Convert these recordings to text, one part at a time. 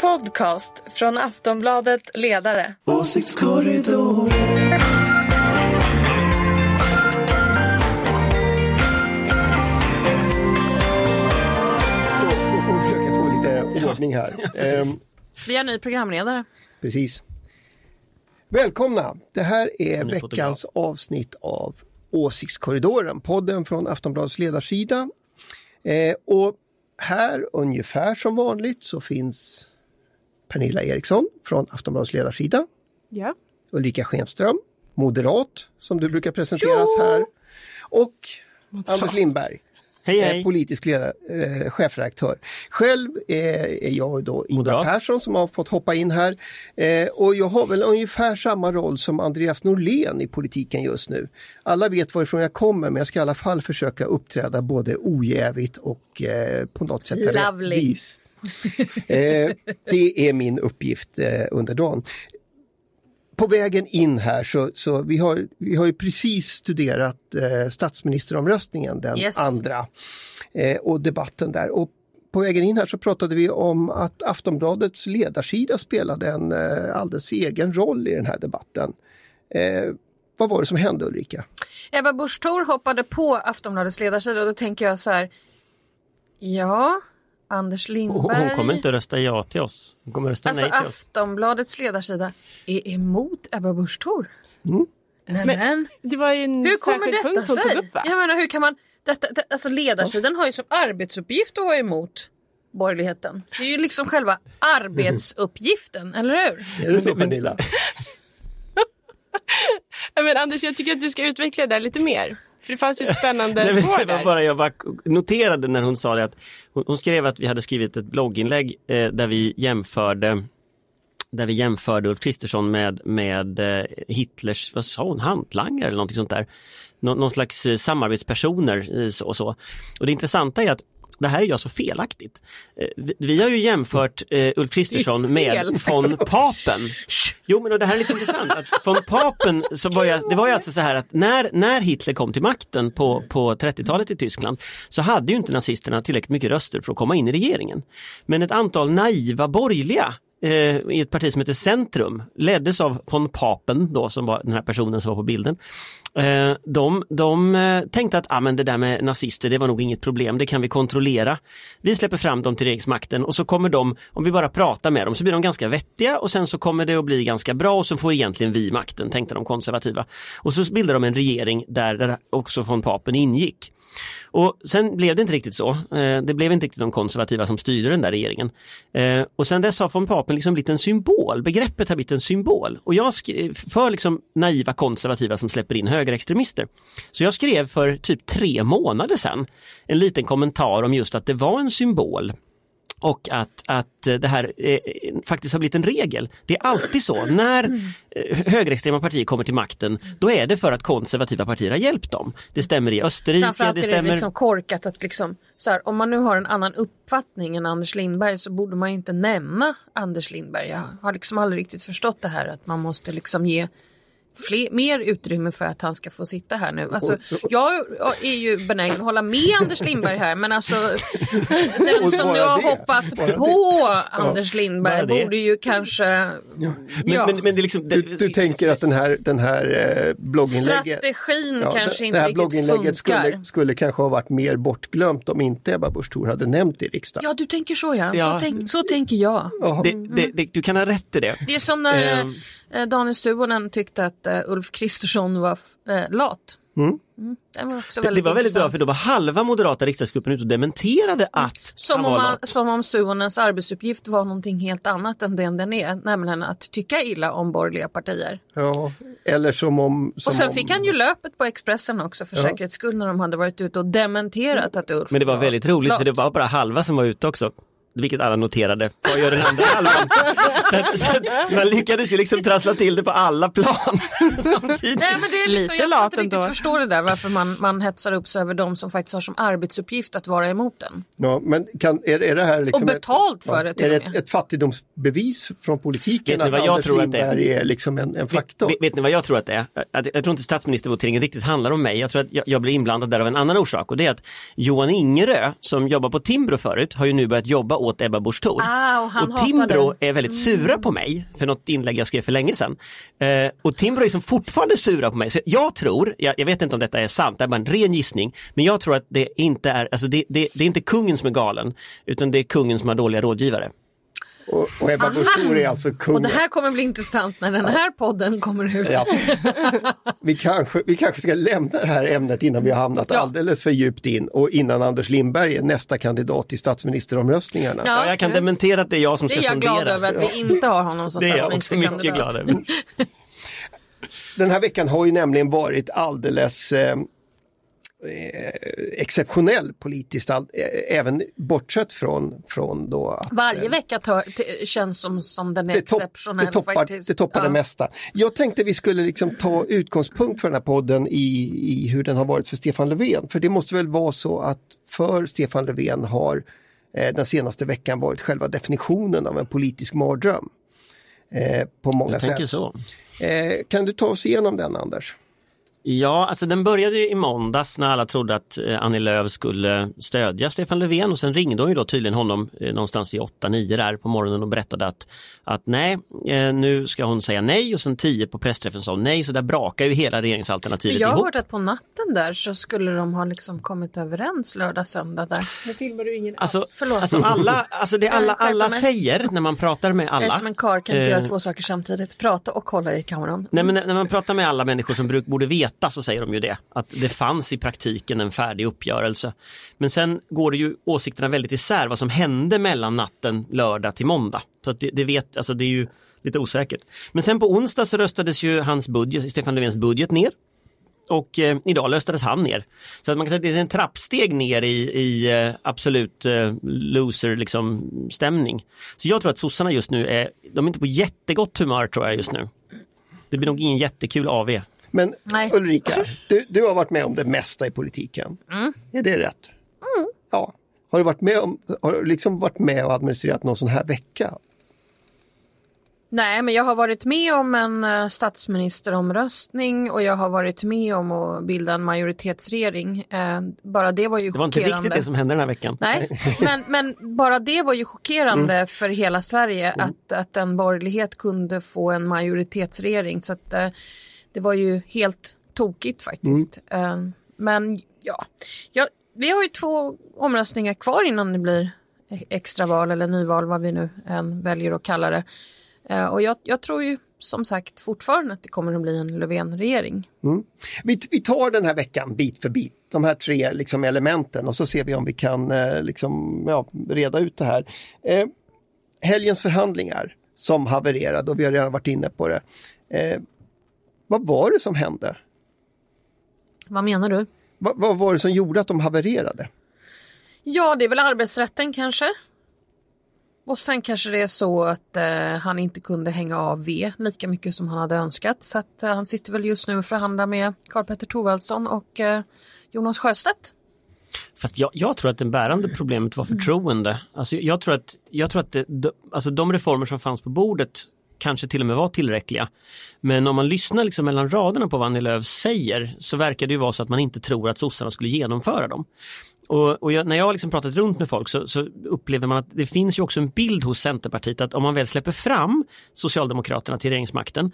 podcast från Aftonbladet Ledare. Åsiktskorridor. Så, då får vi försöka få lite ordning här. Ehm, Vi har ny programledare. precis. Välkomna! Det här är veckans avsnitt av Åsiktskorridoren, podden från Aftonbladets ledarsida. Eh, och här, ungefär som vanligt, så finns Pernilla Eriksson från Aftonbladets ledarsida. Ja. Ulrika Schenström, moderat, som du brukar presenteras här. Och Anders Lindberg, Hej eh, hej! politisk ledare, eh, chefredaktör. Själv eh, är jag då Ingvar Moderat. Persson som har fått hoppa in här. Eh, och jag har väl ungefär samma roll som Andreas Norlén i politiken just nu. Alla vet varifrån jag kommer men jag ska i alla fall försöka uppträda både ojävigt och eh, på något sätt Lovely. rättvis. eh, det är min uppgift eh, under dagen. På vägen in här så, så vi, har, vi har ju precis studerat eh, statsministeromröstningen den Yes. andra och debatten där. Och på vägen in här så pratade vi om att Aftonbladets ledarsida spelade en alldeles egen roll i den här debatten. Vad var det som hände Ulrika? Ebba Busch Thor hoppade på Aftonbladets ledarsida och då tänker jag så här. Ja, Anders Hon, Lindberg. hon kommer inte rösta ja till oss. Hon kommer rösta Alltså nej till oss. Aftonbladets ledarsida är emot Ebba Busch Thor. Mm. Men, men Det var ju en hur kommer särskild detta punkt hon sig? tog upp va? Jag menar hur kan man, detta, det, alltså ledarsidan har ju som arbetsuppgift att vara emot borgerligheten. Det är ju liksom själva arbetsuppgiften, eller hur? Är det så Pernilla? Ja, Men Anders, jag tycker att du ska utveckla det där lite mer. För det fanns ju ett spännande Nej, spår där. bara, jag bara noterade när hon sa det att hon, hon skrev att vi hade skrivit ett blogginlägg eh, där vi jämförde där vi jämförde Ulf Kristersson med, med eh, Hitlers, vad sa hon, hantlangare eller någonting sånt där. Nå, någon slags eh, samarbetspersoner eh, och så. Och det intressanta är att det här är ju alltså felaktigt. Eh, Vi, har ju jämfört eh, Ulf Kristersson med von Papen. Jo men och det här är lite intressant. Att von Papen, så var jag, det var ju alltså så här att när, när Hitler kom till makten på, på 30-talet i Tyskland så hade ju inte nazisterna tillräckligt mycket röster för att komma in i regeringen. Men ett antal naiva borgerliga Eh, i ett parti som heter Centrum, leddes av von Papen då som var den här personen som var på bilden. Eh, de de eh, tänkte att ah, men det där med nazister det var nog inget problem, det kan vi kontrollera. Vi släpper fram dem till regeringsmakten och så kommer de, om vi bara pratar med dem så blir de ganska vettiga och sen så kommer det att bli ganska bra och så får egentligen vi makten, tänkte de konservativa. Och så bildade de en regering där, där också von Papen ingick. Och sen blev det inte riktigt så. Eh, det blev inte riktigt de konservativa som styrde den där regeringen. Eh, och sen dess har von Papen liksom blivit en symbol. Begreppet har blivit en symbol. Och jag skrev för liksom naiva konservativa som släpper in högerextremister. Så jag skrev för typ tre månader sedan en liten kommentar om just att det var en symbol och att, att det här eh, faktiskt har blivit en regel. Det är alltid så, när eh, högerextrema partier kommer till makten, då är det för att konservativa partier har hjälpt dem. Det stämmer i Österrike, Framförallt det är det stämmer... liksom korkat att liksom, så här, om man nu har en annan uppfattning än Anders Lindberg så borde man ju inte nämna Anders Lindberg. Jag har liksom aldrig riktigt förstått det här att man måste liksom ge fler, mer utrymme för att han ska få sitta här nu. Alltså, jag är ju benägen att hålla med Anders Lindberg här men alltså den som nu har det, hoppat bara på Anders Lindberg bara det. borde ju kanske Men, ja, men, men det är liksom... Du, det- du tänker att den här, den här eh, blogginlägget strategin Ja, kanske det, inte det här riktigt blogginlägget funkar. skulle, skulle kanske ha varit mer bortglömt om inte Ebba Busch Thor hade nämnt det i riksdagen. Ja du tänker så ja, Ja. Så, tänk, så tänker jag. Det, det, det, du kan ha rätt i det. Det är som när Ehm. Eh, Daniel Suhonen tyckte att eh, Ulf Kristersson var eh, lat. Mm. Mm, det var också Det, väldigt det var väldigt bra intressant. för då var halva moderata riksdagsgruppen ute och dementerade att Som han om, var man, lat. som om Suhonens arbetsuppgift var någonting helt annat än den den är, nämligen att tycka illa om borgerliga partier. Ja, eller som om... Som Och sen om, fick han ju löpet på Expressen också för Ja. säkerhets skull när de hade varit ute och dementerat att Ulf Men det var väldigt roligt för det lat. var bara halva som var ute också. Vilket alla noterade. Vad gör den andra halvan? Så att, så att man lyckades ju liksom trassla till det på alla plan samtidigt. Nej, men det är liksom, Lite jag kan inte riktigt förstå det där varför man, man hetsar upp sig över de som faktiskt har som arbetsuppgift att vara emot den. Ja, men kan, är, är det här liksom Och betalt för det till Är det ett, ett fattigdomsbevis från politiken Vet ni vad att jag Anders tror att det är? Är liksom en, en faktor? Vet, vet ni vad jag tror att det är? Att, jag tror inte statsministervoteringen riktigt handlar om mig. Jag tror att jag, jag blir inblandad där av en annan orsak och det är att Johan Ingerö som jobbar på Timbro förut har ju nu börjat jobba åt Ebba Busch Thor. Ah, och och Timbro är väldigt sura på mig för något inlägg jag skrev för länge sedan. Eh, och Timbro är som fortfarande sura på mig. Så jag tror, jag, jag vet inte om detta är sant, det är bara en ren gissning, men jag tror att det inte är, alltså det, det, det är inte kungen som är galen, utan det är kungen som har dåliga rådgivare. Och, och Ebba Busch är alltså kungen. Och det här kommer bli intressant när den här podden kommer ut. Ja. Vi, kanske, vi kanske ska lämna det här ämnet innan vi har hamnat Ja. alldeles för djupt in och innan Anders Lindberg är nästa kandidat till statsministeromröstningarna. Ja. Ja, jag kan dementera att det är jag som Det ska är jag glad sondera. över att vi inte har honom som Det är jag också mycket glad statsministerkandidat. över. Den här veckan har ju nämligen varit alldeles eh, exceptionell politiskt, eh, även bortsett från, från då att, Varje eh, vecka tar, t- känns som, som den är det, topp, exceptionell. det toppar, faktiskt. det, toppar Ja. det mesta. Jag tänkte vi skulle liksom ta utgångspunkt för den här podden i, i hur den har varit för Stefan Löfven. För det måste väl vara så att för Stefan Löfven har eh, den senaste veckan varit själva definitionen av en politisk mardröm. Eh, på många Jag tänker sätt. så. Eh, kan du ta oss igenom den Anders? Ja, alltså den började ju i måndags när alla trodde att eh, Annie Lööf skulle stödja Stefan Löfven och sen ringde hon ju då tydligen honom eh, någonstans vid 8-9 där på morgonen och berättade att, att nej, eh, nu ska hon säga nej och sen 10 på pressträffen sa hon nej så där brakar ju hela Men regeringsalternativet jag har ihop. hört att på natten där så skulle de ha liksom kommit överens lördag, söndag där. Nu filmar du ingen Alltså, alls. Förlåt. alltså, alla, alltså det alla, Jag alla säger när man pratar med Jag alla. är som en karl, kan inte Eh, göra två saker samtidigt. Prata och kolla i kameran. Nej men när när man pratar med alla människor som bruk, borde veta så säger de ju det. Att det fanns i praktiken en färdig uppgörelse. Men sen går det ju åsikterna väldigt isär vad som hände mellan natten lördag till måndag. Så att det, det vet, alltså det är ju lite osäkert. Men sen på onsdag så röstades ju hans budget, Stefan Löfvens budget ner. Och eh, idag röstades han ner. Så att man kan säga att det är en trappsteg ner i, i eh, absolut eh, loser liksom, stämning. Så jag tror att sossarna just nu är, de är inte på jättegott humör tror jag just nu. Det blir nog ingen jättekul AV. Men Nej. Ulrika, du, du har varit med om det mesta i politiken. Är det rätt? Ja. Har du varit med om, har du liksom varit med och administrerat någon sån här vecka? Nej, men jag har varit med om en eh, statsministeromröstning och jag har varit med om att bilda en majoritetsregering. Eh, bara det var ju Det var inte chockerande. riktigt det som hände den här veckan. Nej, men, men bara det var ju chockerande Mm. för hela Sverige att, att en borgerlighet kunde få en majoritetsregering. Så att, eh, det var ju helt tokigt faktiskt. Eh, men ja, ja, vi har ju två omröstningar kvar innan det blir extraval eller nyval, vad vi nu än väljer att kalla det. Eh, och jag, jag tror ju som sagt fortfarande att det kommer att bli en Löfven-regering. Vi, vi tar den här veckan bit för bit, de här tre liksom, elementen och så ser vi om vi kan eh, liksom, ja, reda ut det här. Eh, helgens förhandlingar som havererade och vi har redan varit inne på det. Eh, vad var det som hände? Vad menar du? Va, vad var det som gjorde att de havererade? Ja, det är väl arbetsrätten kanske. Och sen kanske det är så att eh, han inte kunde hänga av V lika mycket som han hade önskat. Så att eh, han sitter väl just nu och förhandlar med Karl-Petter Thorwaldsson och eh, Jonas Sjöstedt. Fast jag, jag tror att det bärande problemet var förtroende. Alltså jag tror att, jag tror att det, de, alltså de reformer som fanns på bordet kanske till och med var tillräckliga. Men om man lyssnar liksom mellan raderna på vad Annie Lööf säger så verkar det ju vara så att man inte tror att sossarna skulle genomföra dem. Och, och jag, när jag har liksom pratat runt med folk så, så upplever man att det finns ju också en bild hos Centerpartiet att om man väl släpper fram Socialdemokraterna till regeringsmakten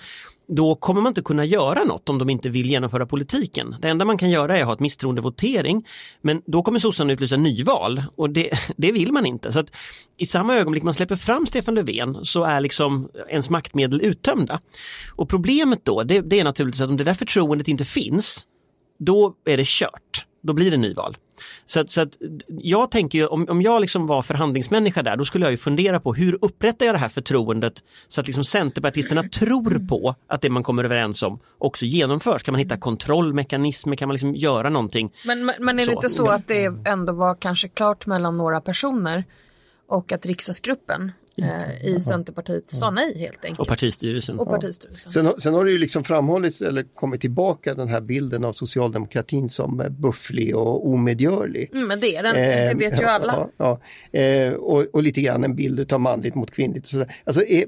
då kommer man inte kunna göra något om de inte vill genomföra politiken. Det enda man kan göra är att ha ett misstroendevotering men då kommer sossarna utlysa nyval och det, det vill man inte. Så att I samma ögonblick man släpper fram Stefan Löfven så är liksom ens maktmedel uttömda. Och problemet då det, det är naturligtvis att om det där förtroendet inte finns då är det kört. Då blir det nyval. Så att, så att jag tänker ju, om, om jag liksom var förhandlingsmänniska där, då skulle jag ju fundera på hur upprättar jag det här förtroendet så att liksom Centerpartisterna tror på att det man kommer överens om också genomförs. Kan man hitta kontrollmekanismer, kan man liksom göra någonting? Men, men, men är det Så. inte så att det ändå var kanske klart mellan några personer och att riksdagsgruppen eh, i Centerpartiet sa nej helt enkelt? Och partistyrelsen. Och partistyrelsen. Sen, har- sen har det ju liksom framhållits eller kommit tillbaka den här bilden av socialdemokratin som bufflig och omedgörlig. Mm, men det är den, det Eh, vet ju alla. Ja, ja. Eh, och, och lite grann en bild av manligt mot kvinnligt. Alltså är,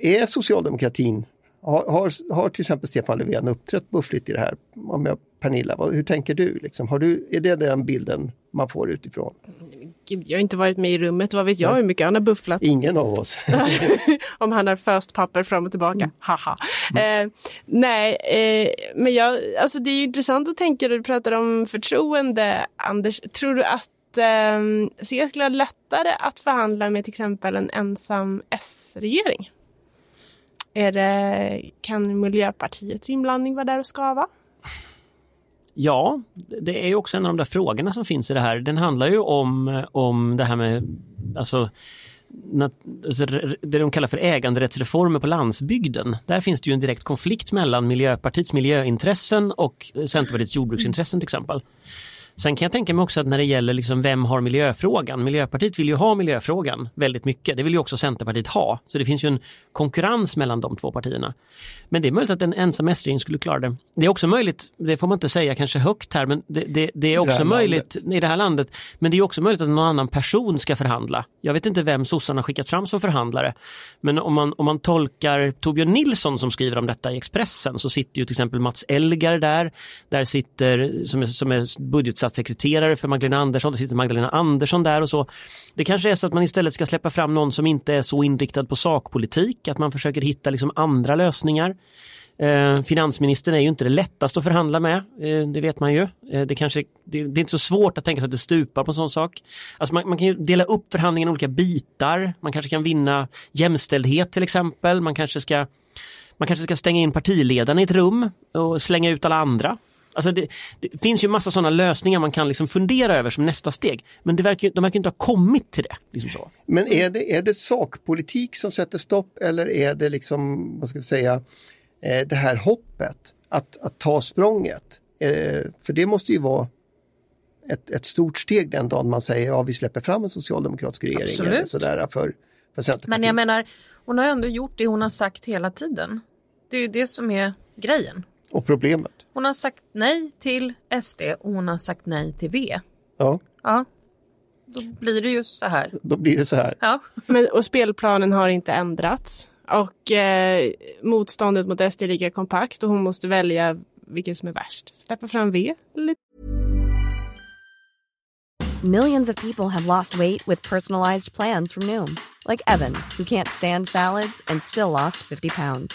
är socialdemokratin, har, har, har till exempel Stefan Löfven uppträtt buffligt i det här? Om jag, Pernilla, vad, hur tänker du? Liksom? Har du? Är det den bilden man får utifrån. Jag har inte varit med i rummet, vad vet jag hur mycket han har bufflat. Ingen av oss. Om han har först papper fram och tillbaka. Haha. Eh, nej, eh, men jag, alltså det är intressant att tänka, du pratar om förtroende, Anders. Tror du att eh, C skulle ha lättare att förhandla med till exempel en ensam S-regering? Är det, kan Miljöpartiets inblandning vara där och skava? Ja, det är ju också en av de där frågorna som finns i det här. Den handlar ju om, om det här med alltså, alltså, det de kallar för äganderättsreformer på landsbygden. Där finns det ju en direkt konflikt mellan Miljöpartiets miljöintressen och Centerpartiets jordbruksintressen till exempel. Sen kan jag tänka mig också att när det gäller liksom vem har miljöfrågan, Miljöpartiet vill ju ha miljöfrågan väldigt mycket, det vill ju också Centerpartiet ha. Så det finns ju en konkurrens mellan de två partierna. Men det är möjligt att en ensam S-regering skulle klara det. Det är också möjligt, det får man inte säga kanske högt här, men det, det, det är också här möjligt i det här landet. Men det är också möjligt att någon annan person ska förhandla. Jag vet inte vem sossarna skickat fram som förhandlare. Men om man, om man tolkar Torbjörn Nilsson som skriver om detta i Expressen så sitter ju till exempel Mats Elgar där. Där sitter, som är, som är statssekreterare för Magdalena Andersson, det sitter Magdalena Andersson där och så. Det kanske är så att man istället ska släppa fram någon som inte är så inriktad på sakpolitik, att man försöker hitta liksom andra lösningar. Eh, finansministern är ju inte det lättaste att förhandla med, eh, det vet man ju. Eh, det, kanske, det, det är inte så svårt att tänka sig att det stupar på en sån sak. Alltså man, man kan ju dela upp förhandlingen i olika bitar. Man kanske kan vinna jämställdhet till exempel. Man kanske ska, man kanske ska stänga in partiledarna i ett rum och slänga ut alla andra. Alltså det, det finns ju massa sådana lösningar man kan liksom fundera över som nästa steg. Men det verkar, de verkar inte ha kommit till det. Liksom så. Men är det, är det sakpolitik som sätter stopp eller är det liksom, vad ska vi säga, eh, det här hoppet att, att ta språnget? Eh, för det måste ju vara ett, ett stort steg den dagen man säger ja vi släpper fram en socialdemokratisk regering Absolut. eller sådär för, för. Men jag menar, hon har ändå gjort det hon har sagt hela tiden. Det är ju det som är grejen. Och problemet. Hon har sagt nej till SD och hon har sagt nej till V. Ja, Ja, då blir det ju så här. då blir det så här. Ja, Men, och spelplanen har inte ändrats. Och eh, motståndet mot SD är lika kompakt och hon måste välja vilken som är värst. Släppa fram V eller Millions of people have lost weight with personalized plans from Noom, like Evan, who can't stand salads and still lost 50 pounds.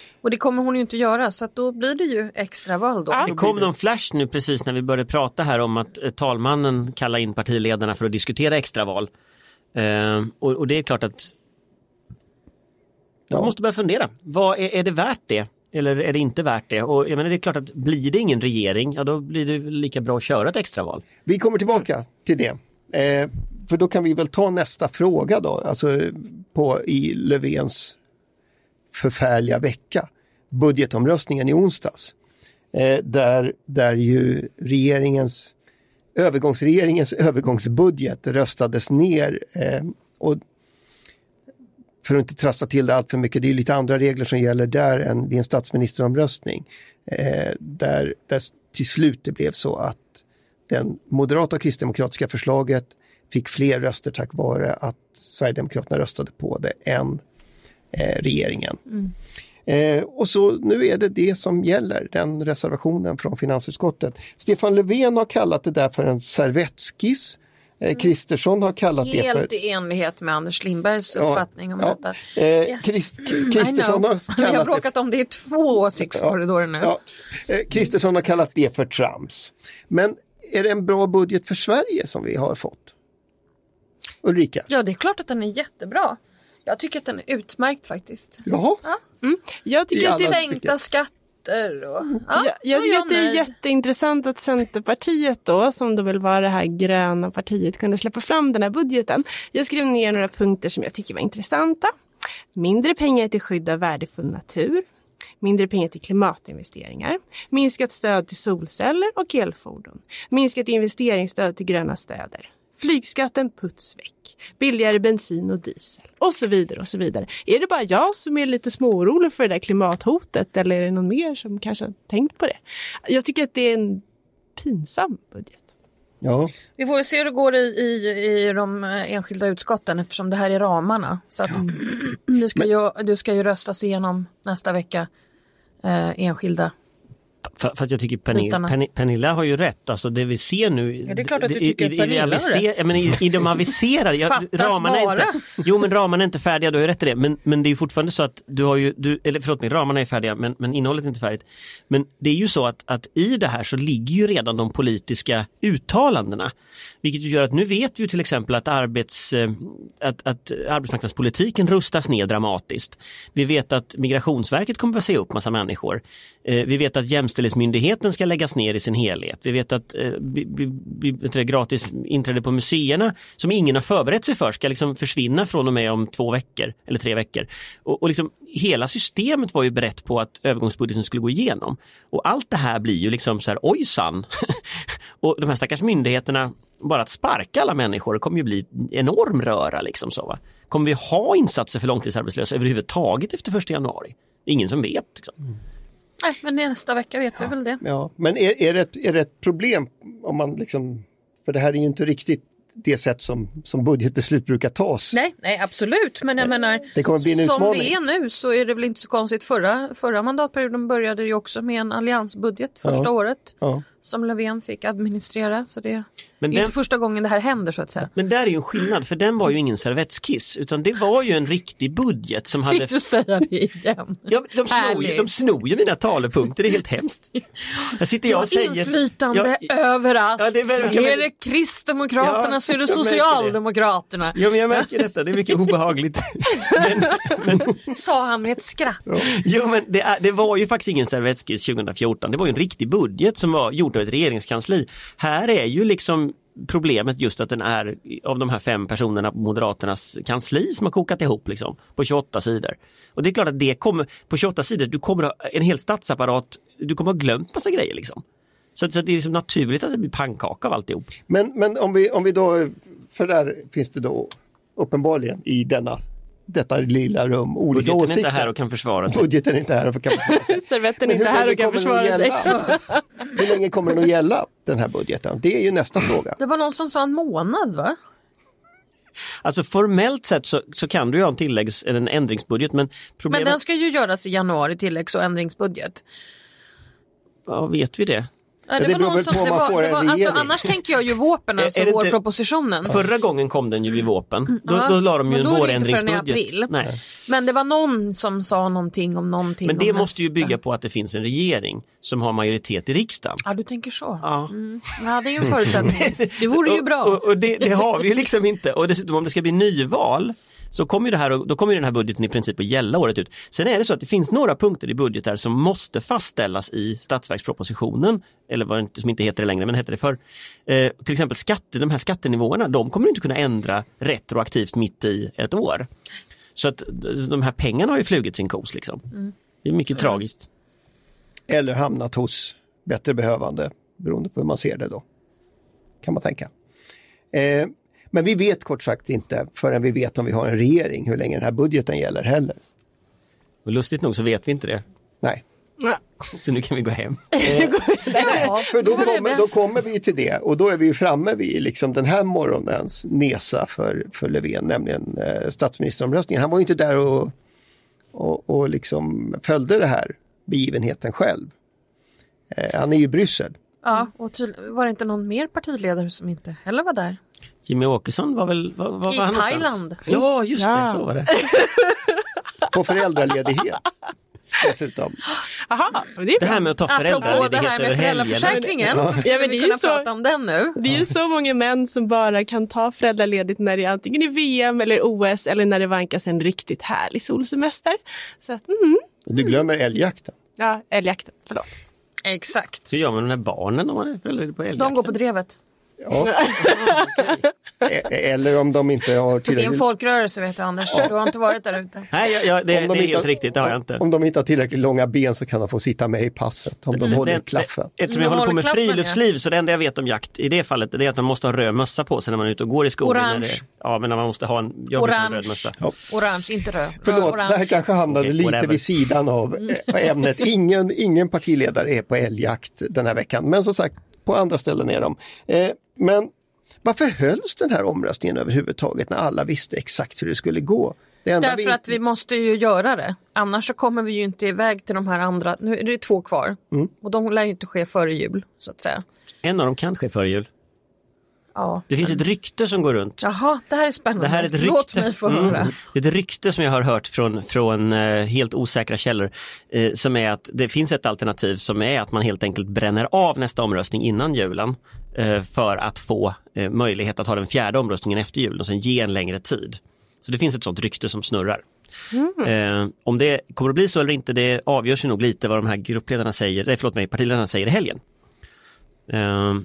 Och det kommer hon ju inte göra så att då blir det ju extraval då. Ja. Det kom någon flash nu precis när vi började prata här om att eh, talmannen kallar in partiledarna för att diskutera extraval. Eh, och, och det är klart att Ja. man måste börja fundera. Vad är, är det värt det? Eller är det inte värt det? Och jag menar det är klart att blir det ingen regering, ja då blir det lika bra att köra ett extraval. Vi kommer tillbaka till det. Eh, för då kan vi väl ta nästa fråga då, alltså på, i Löfvens förfärliga vecka. Budgetomröstningen i onsdags. Eh, där, där ju regeringens, övergångsregeringens övergångsbudget röstades ner. Eh, och för att inte trassla till det allt för mycket, det är lite andra regler som gäller där än vid en statsministeromröstning. Eh, där, där till slut det blev så att den moderata och kristdemokratiska förslaget fick fler röster tack vare att Sverigedemokraterna röstade på det än eh, regeringen. Eh, och så nu är det det som gäller, den reservationen från finansutskottet. Stefan Löfven har kallat det där för en servettskiss. Eh, Kristersson har kallat det för... Helt i enlighet med Anders Lindbergs Ja, uppfattning om ja. detta. Eh, Yes. Kristersson know. har Vi har kallat det bråkat om det i två åsiktskorridorer nu. Ja, eh, Kristersson har kallat det för trams. Men är det en bra budget för Sverige som vi har fått? Ulrika? Ja, det är klart att den är jättebra. Jag tycker att den är utmärkt faktiskt. Jaha, Jag I tycker att det alla- Sänkta skatter och... Ja, jag, jag tycker är att det är jätteintressant att Centerpartiet då, som då vill vara det här gröna partiet, kunde släppa fram den här budgeten. Jag skrev ner några punkter som jag tycker var intressanta. Mindre pengar till skydd av värdefull natur. Mindre pengar till klimatinvesteringar. Minskat stöd till solceller och elfordon. Minskat investeringsstöd till gröna städer. Flygskatten puts väck. Billigare bensin och diesel. Och så vidare och så vidare. Är det bara jag som är lite småorolig för det där klimathotet eller är det någon mer som kanske har tänkt på det? Jag tycker att det är en pinsam budget. Ja, Vi får se hur det går i, i, i de eh, enskilda utskotten eftersom det här är ramarna. Så att det, ska ju, det ska ju röstas igenom nästa vecka. Eh, enskilda. För, för att jag tycker Pernilla. Penni- Pernilla har ju rätt, alltså det vi ser nu. Ja, det är klart att du tycker i- i Pernilla har aviser- rätt. Ja, men i, I de aviserade, jag, ramarna är inte, bara. jo men ramarna är inte färdiga, du har ju rätt i det. Men, men det är fortfarande så att du har ju, du, eller förlåt mig, ramarna är färdiga men, men innehållet är inte färdigt. Men det är ju så att, att i det här så ligger ju redan de politiska uttalandena. Vilket gör att nu vet vi ju till exempel att, arbets, eh, att, att arbetsmarknadspolitiken rustas ner dramatiskt. Vi vet att Migrationsverket kommer att säga upp massa människor. Eh, vi vet att Jämställdhetsmyndigheten ska läggas ner i sin helhet. Vi vet att eh, gratis inträde på museerna som ingen har förberett sig för ska liksom försvinna från och med om två veckor eller tre veckor. Och, och liksom, hela systemet var ju berett på att övergångsbudgeten skulle gå igenom. Och allt det här blir ju liksom så här ojsan. och de här stackars myndigheterna, bara att sparka alla människor kommer ju bli en enorm röra. Liksom så, va? Kommer vi ha insatser för långtidsarbetslösa överhuvudtaget efter första januari? Ingen som vet. Liksom. Mm. Nej, men nästa vecka vet vi väl det. ja. Men är, är, det ett, är det ett problem om man liksom, för det här är ju inte riktigt det sätt som, som budgetbeslut brukar tas. Nej, nej absolut. Men jag menar, Det kommer bli en som utmaning. det är nu så är det väl inte så konstigt. Förra, förra mandatperioden började ju också med en alliansbudget första Ja. året. Ja. Som Löfven fick administrera. Så det är Men ju den- inte första gången det här händer så att säga. Men där är ju en skillnad, för den var ju ingen servettskiss, utan det var ju en riktig budget som hade... Fick du säga det igen? Ja, de, snor ju, de snor ju mina talepunkter, det är helt hemskt. Här sitter jag och säger... Inflytande Ja, överallt. Ja, det är väl- är det Kristdemokraterna Ja, så är det jag märker det. Socialdemokraterna. Ja, men jag märker detta, det är mycket obehagligt. men, men, Sa han med ett skratt. jo, men det, är, det var ju faktiskt ingen servettskiss 2014, det var ju en riktig budget som var gjord av ett regeringskansli. Här är ju liksom problemet just att den är av de här fem personerna på Moderaternas kansli som har kokat ihop liksom, på 28 sidor. Och det är klart att det kommer, på 28 sidor, du kommer ha en hel statsapparat, du kommer ha glömt massa grejer liksom. Så, så det är liksom naturligt att det blir pannkaka av alltihop. Men, men om, vi, om vi då, för där finns det då uppenbarligen i denna, detta lilla rum olika Budgeten är åsikter. inte här och kan försvara sig. Budgeten är inte här och kan försvara sig. Servetten är Men inte här och kan försvara sig. Hur länge kommer den att gälla den här budgeten? Det är ju nästa fråga. Det var någon som sa en månad va? Alltså formellt sett så, så kan du ju ha en tilläggs eller en ändringsbudget men Men problemet, den ska ju göras i januari, tilläggs och ändringsbudget. ja, vet vi det? Ja, det beror väl på om man var- får en var- alltså, regering. Annars tänker jag ju vårpen, Är- alltså är inte- vårpropositionen. Förra gången kom den ju vid våpen. Då, Ja, då la de ju en då är i vårändringsbudget. Nej. Men det var någon som sa någonting om någonting Men det måste ju bygga på att det finns en regering som har majoritet i riksdagen. Ja, du tänker så. Ja. Mm. Ja, det är ju en förutsättning. Det vore ju Och- bra. Och, och det, det har vi ju liksom inte. Och dessutom om det ska bli nyval så kommer det här, då kommer den här budgeten i princip att gälla året ut. Sen är det så att det finns några punkter i budgetar som måste fastställas i statsverkspropositionen, eller vad det som inte heter det längre, men hette det förr. Eh, till exempel skatte, de här skattenivåerna, de kommer inte kunna ändra retroaktivt mitt i ett år. Så att de här pengarna har ju flugit sin kos liksom. Det är mycket tragiskt. Eller hamnat hos bättre behövande, beroende på hur man ser det då. Kan man tänka. Eh, men vi vet kort sagt inte förrän vi vet om vi har en regering hur länge den här budgeten gäller heller. Och lustigt nog så vet vi inte det. Nej. Så nu kan vi gå hem. Ja, för då kommer, då kommer vi till det och då är vi ju framme vid liksom den här morgonens nesa för, för Löfven, nämligen eh, statsministeromröstningen. Han var ju inte där och, och, och liksom följde det här begivenheten själv. Eh, han är ju i Bryssel. Ja, och var det inte någon mer partiledare som inte heller var där? Jimmy Åkesson var väl, var, var I var han någonstans? Thailand. Ja, just det, Ja. så var det. På föräldraledighet. Dessutom. Aha, det är Det här med att ta det föräldraledighet här över med helgen. föräldraförsäkringen, Ja. så skulle Ja, men vi det är ju kunna så- prata om den nu. Det är ju så många män som bara kan ta föräldraledigt när det är antingen i VM eller OS eller när det vankas en riktigt härlig solsemester. Så att, mm, Du glömmer älgjakten. ja, älgjakten, förlåt. Exakt. Så gör man med barnen om man är föräldraledig på älgjakten. De går på drevet. Ja. E- Eller om de inte har Det är en tillräckligt, folkrörelse vet du Anders, du har inte varit där ute. Nej, jag, jag, det, de det är helt har- riktigt, det har jag inte. om de inte har tillräckligt långa ben så kan de få sitta med i passet om de håller Det- klaffen. det- Eftersom jag håller på håller med klaffen, ja. friluftsliv så det enda jag vet om jakt i det fallet det är att man måste ha röd mössa på sig när man är ute och går i skogen. Orange. När det, ja, men när man måste ha en jag en Orange. röd mössa. Ja. Orange, inte röd. Förlåt, Orange. det här kanske hamnade Okej, lite whatever. vid sidan av eh, ämnet. Ingen, ingen partiledare är på älgjakt den här veckan, men som sagt, på andra ställen är de. Eh, men varför hölls den här omröstningen överhuvudtaget när alla visste exakt hur det skulle gå? Det enda Därför att vi måste ju göra det. Annars så kommer vi ju inte iväg till de här andra. Nu är det två kvar. Mm. Och de lär ju inte ske före jul så att säga. En av dem kan ske före jul. Ja. Det finns ett rykte som går runt. Jaha, det här är spännande. Det här är ett rykte. Låt mig få Mm. höra. Det är ett rykte som jag har hört från, från eh, helt osäkra källor. Eh, som är att det finns ett alternativ som är att man helt enkelt bränner av nästa omröstning innan julen. Eh, för att få eh, möjlighet att ha den fjärde omröstningen efter julen och sen ge en längre tid. Så det finns ett sånt rykte som snurrar. Eh, om det kommer att bli så eller inte det avgörs ju nog lite vad de här gruppledarna säger, nej, förlåt mig, partiledarna säger i helgen. Eh,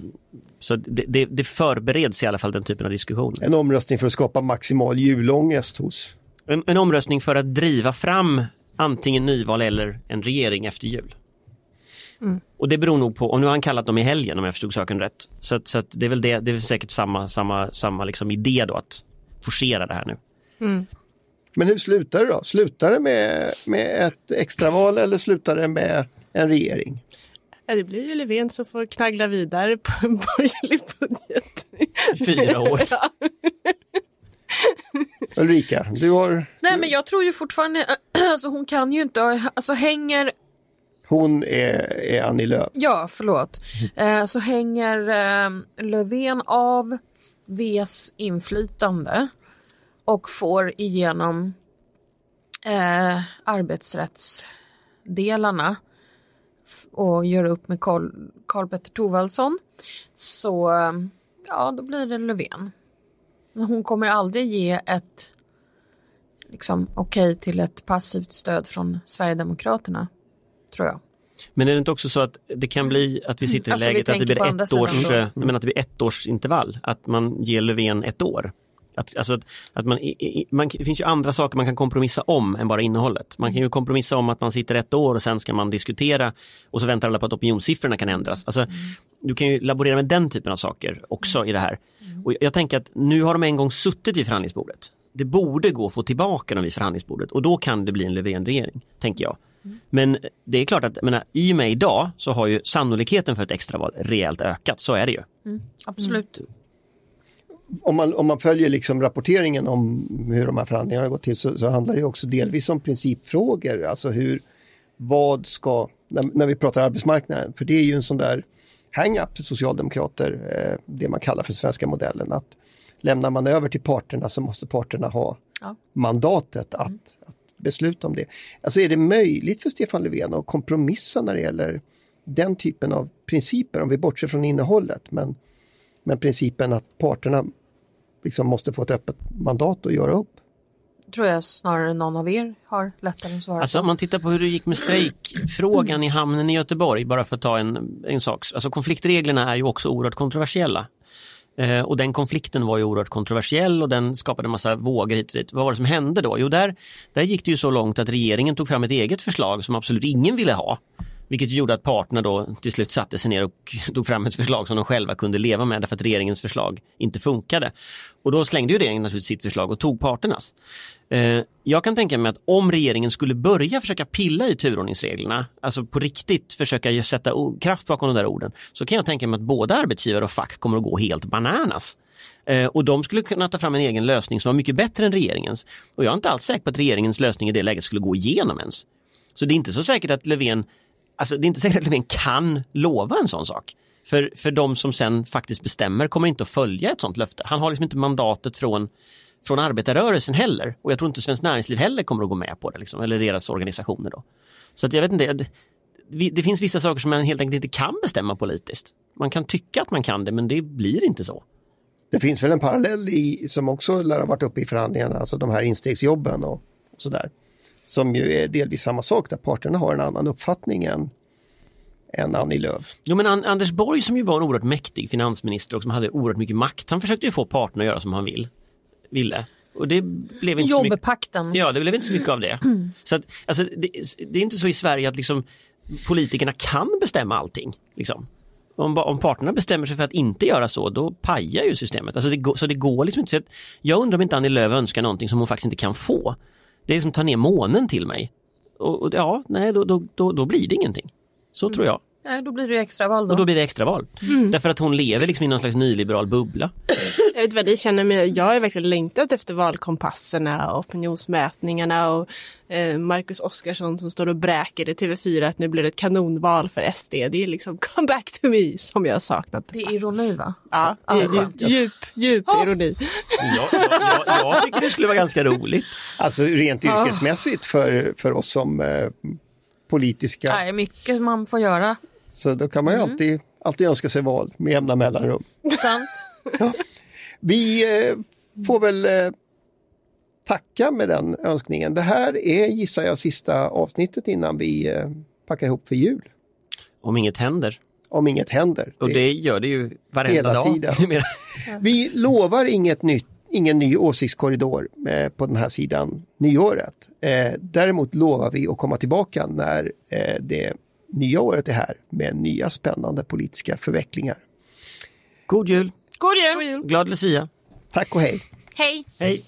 så det, det, det förbereds i alla fall den typen av diskussioner. En omröstning för att skapa maximal julångest hos. En, en omröstning för att driva fram antingen nyval eller en regering efter jul. Och det beror nog på, och nu har han kallat dem i helgen om jag förstod saken rätt. Så, att- så att det är väl det, det är säkert samma, samma, samma liksom idé då att forcera det här nu. Men hur slutar det då? Slutar det med, med ett extraval eller slutar det med en regering? Ja, det blir ju Löfven som får knaggla vidare på en borgerlig budget. I fyra år. Ja. Ulrika, du har, Nej men jag tror ju fortfarande, alltså hon kan ju inte, alltså hänger, hon är, är Annie Lööf. ja förlåt, eh, så hänger eh, Löfven av Vs inflytande och får igenom eh, arbetsrättsdelarna och gör upp med Karl, Karl Petter Thorwaldsson så ja då blir det Löfven. Men hon kommer aldrig ge ett liksom okej till ett passivt stöd från Sverigedemokraterna tror jag. Men är det inte också så att det kan bli att vi sitter i Alltså, läget att det blir ett års, men att det blir ett års intervall? Att man ger Löfven ett år? Att, alltså att, att man, i- man, det finns ju andra saker man kan kompromissa om än bara innehållet. Man kan ju kompromissa om att man sitter ett år och sen ska man diskutera och så väntar alla på att opinionssiffrorna kan ändras. Alltså, Du kan ju laborera med den typen av saker också i det här. Och jag tänker att nu har de en gång suttit vid förhandlingsbordet. Det borde gå att få tillbaka dem vid förhandlingsbordet och då kan det bli en Löfven-regering, tänker jag. Men det är klart att menar, i och med idag så har ju sannolikheten för ett extraval rejält ökat, så är det ju. Mm. Absolut. Om man, om man följer liksom rapporteringen om hur de här förhandlingarna har gått till så, så handlar det också delvis om principfrågor. Alltså hur, vad ska, när, när vi pratar arbetsmarknaden, för det är ju en sån där hang-up för socialdemokrater, eh, det man kallar för svenska modellen. Att lämnar man över till parterna så måste parterna ha Ja. mandatet att, att besluta om det. Alltså är det möjligt för Stefan Löfven att kompromissa när det gäller den typen av principer, om vi bortser från innehållet, men, men principen att parterna liksom måste få ett öppet mandat att göra upp. Tror jag snarare någon av er har lättare att svara Alltså om man tittar på hur det gick med strejkfrågan i hamnen i Göteborg, bara för att ta en, en sak. Alltså konfliktreglerna är ju också oerhört kontroversiella. Eh, och den konflikten var ju oerhört kontroversiell och den skapade en massa vågor hit och dit. Vad var det som hände då? Jo, där, där gick det ju så långt att regeringen tog fram ett eget förslag som absolut ingen ville ha. Vilket gjorde att parterna då till slut satte sig ner och tog fram ett förslag som de själva kunde leva med därför att regeringens förslag inte funkade. Och då slängde ju regeringen naturligtvis sitt förslag och tog parternas. Eh, jag kan tänka mig att om regeringen skulle börja försöka pilla i turordningsreglerna, alltså på riktigt försöka sätta kraft bakom de där orden, så kan jag tänka mig att både arbetsgivare och fack kommer att gå helt bananas. Eh, och de skulle kunna ta fram en egen lösning som var mycket bättre än regeringens. Och jag är inte alls säker på att regeringens lösning i det läget skulle gå igenom ens. Så det är inte så säkert att Löfven, alltså det är inte säkert att Löfven kan lova en sån sak. För, för de som sen faktiskt bestämmer kommer inte att följa ett sånt löfte. Han har liksom inte mandatet från, från arbetarrörelsen heller. Och jag tror inte Svenskt Näringsliv heller kommer att gå med på det, liksom, eller deras organisationer. Då. Så att jag vet inte, det, det finns vissa saker som man helt enkelt inte kan bestämma politiskt. Man kan tycka att man kan det, men det blir inte så. Det finns väl en parallell i, som också lär ha varit uppe i förhandlingarna, alltså de här instegsjobben och, och sådär. Som ju är delvis samma sak, där parterna har en annan uppfattning än, än Annie Lööf. Jo men An Anders Borg som ju var en oerhört mäktig finansminister och som hade oerhört mycket makt, han försökte ju få parterna att göra som han vill, ville. Och det blev inte så mycket. Jobbpakten. Ja, det blev inte så mycket av det. Så att, alltså, det, det är inte så i Sverige att liksom, politikerna kan bestämma allting. Liksom. Om, om parterna bestämmer sig för att inte göra så, då pajar ju systemet. Alltså det, så det går liksom inte. Så att, jag undrar om inte Annie Lööf önskar någonting som hon faktiskt inte kan få. Det är liksom ta ner månen till mig. Och, och ja, nej, då, då, då, då blir det ingenting. Så tror jag. Nej, då blir det ju extraval då. Och då blir det extraval. Därför att hon lever liksom i någon slags nyliberal bubbla. Jag vet vad ni känner med. Jag har verkligen längtat efter valkompasserna och opinionsmätningarna och eh, Marcus Oskarsson som står och bräker i TV4 att nu blir det ett kanonval för SD. Det är liksom come back to me som jag har saknat. Det är ironi va? Ja, det Ja, är djup, djup, djup ironi. Jag, jag, jag, jag tycker det skulle vara ganska roligt. Alltså rent yrkesmässigt för, för oss som eh, politiska, Det är mycket man får göra. Så då kan man ju alltid, alltid önska sig val med jämna mellanrum. Sant. Vi eh, får väl eh, tacka med den önskningen. Det här är, gissar jag, sista avsnittet innan vi eh, packar ihop för jul. Om inget händer. Om inget händer. Och Det- det gör det ju varenda Hela dag. tiden. Vi lovar inget nytt, ingen ny åsiktskorridor eh, på den här sidan nyåret. Eh, däremot lovar vi att komma tillbaka när eh, det nya året är här med nya spännande politiska förvecklingar. God jul! God jul! Glad Lucia! Tack och hej! Hej! Hej!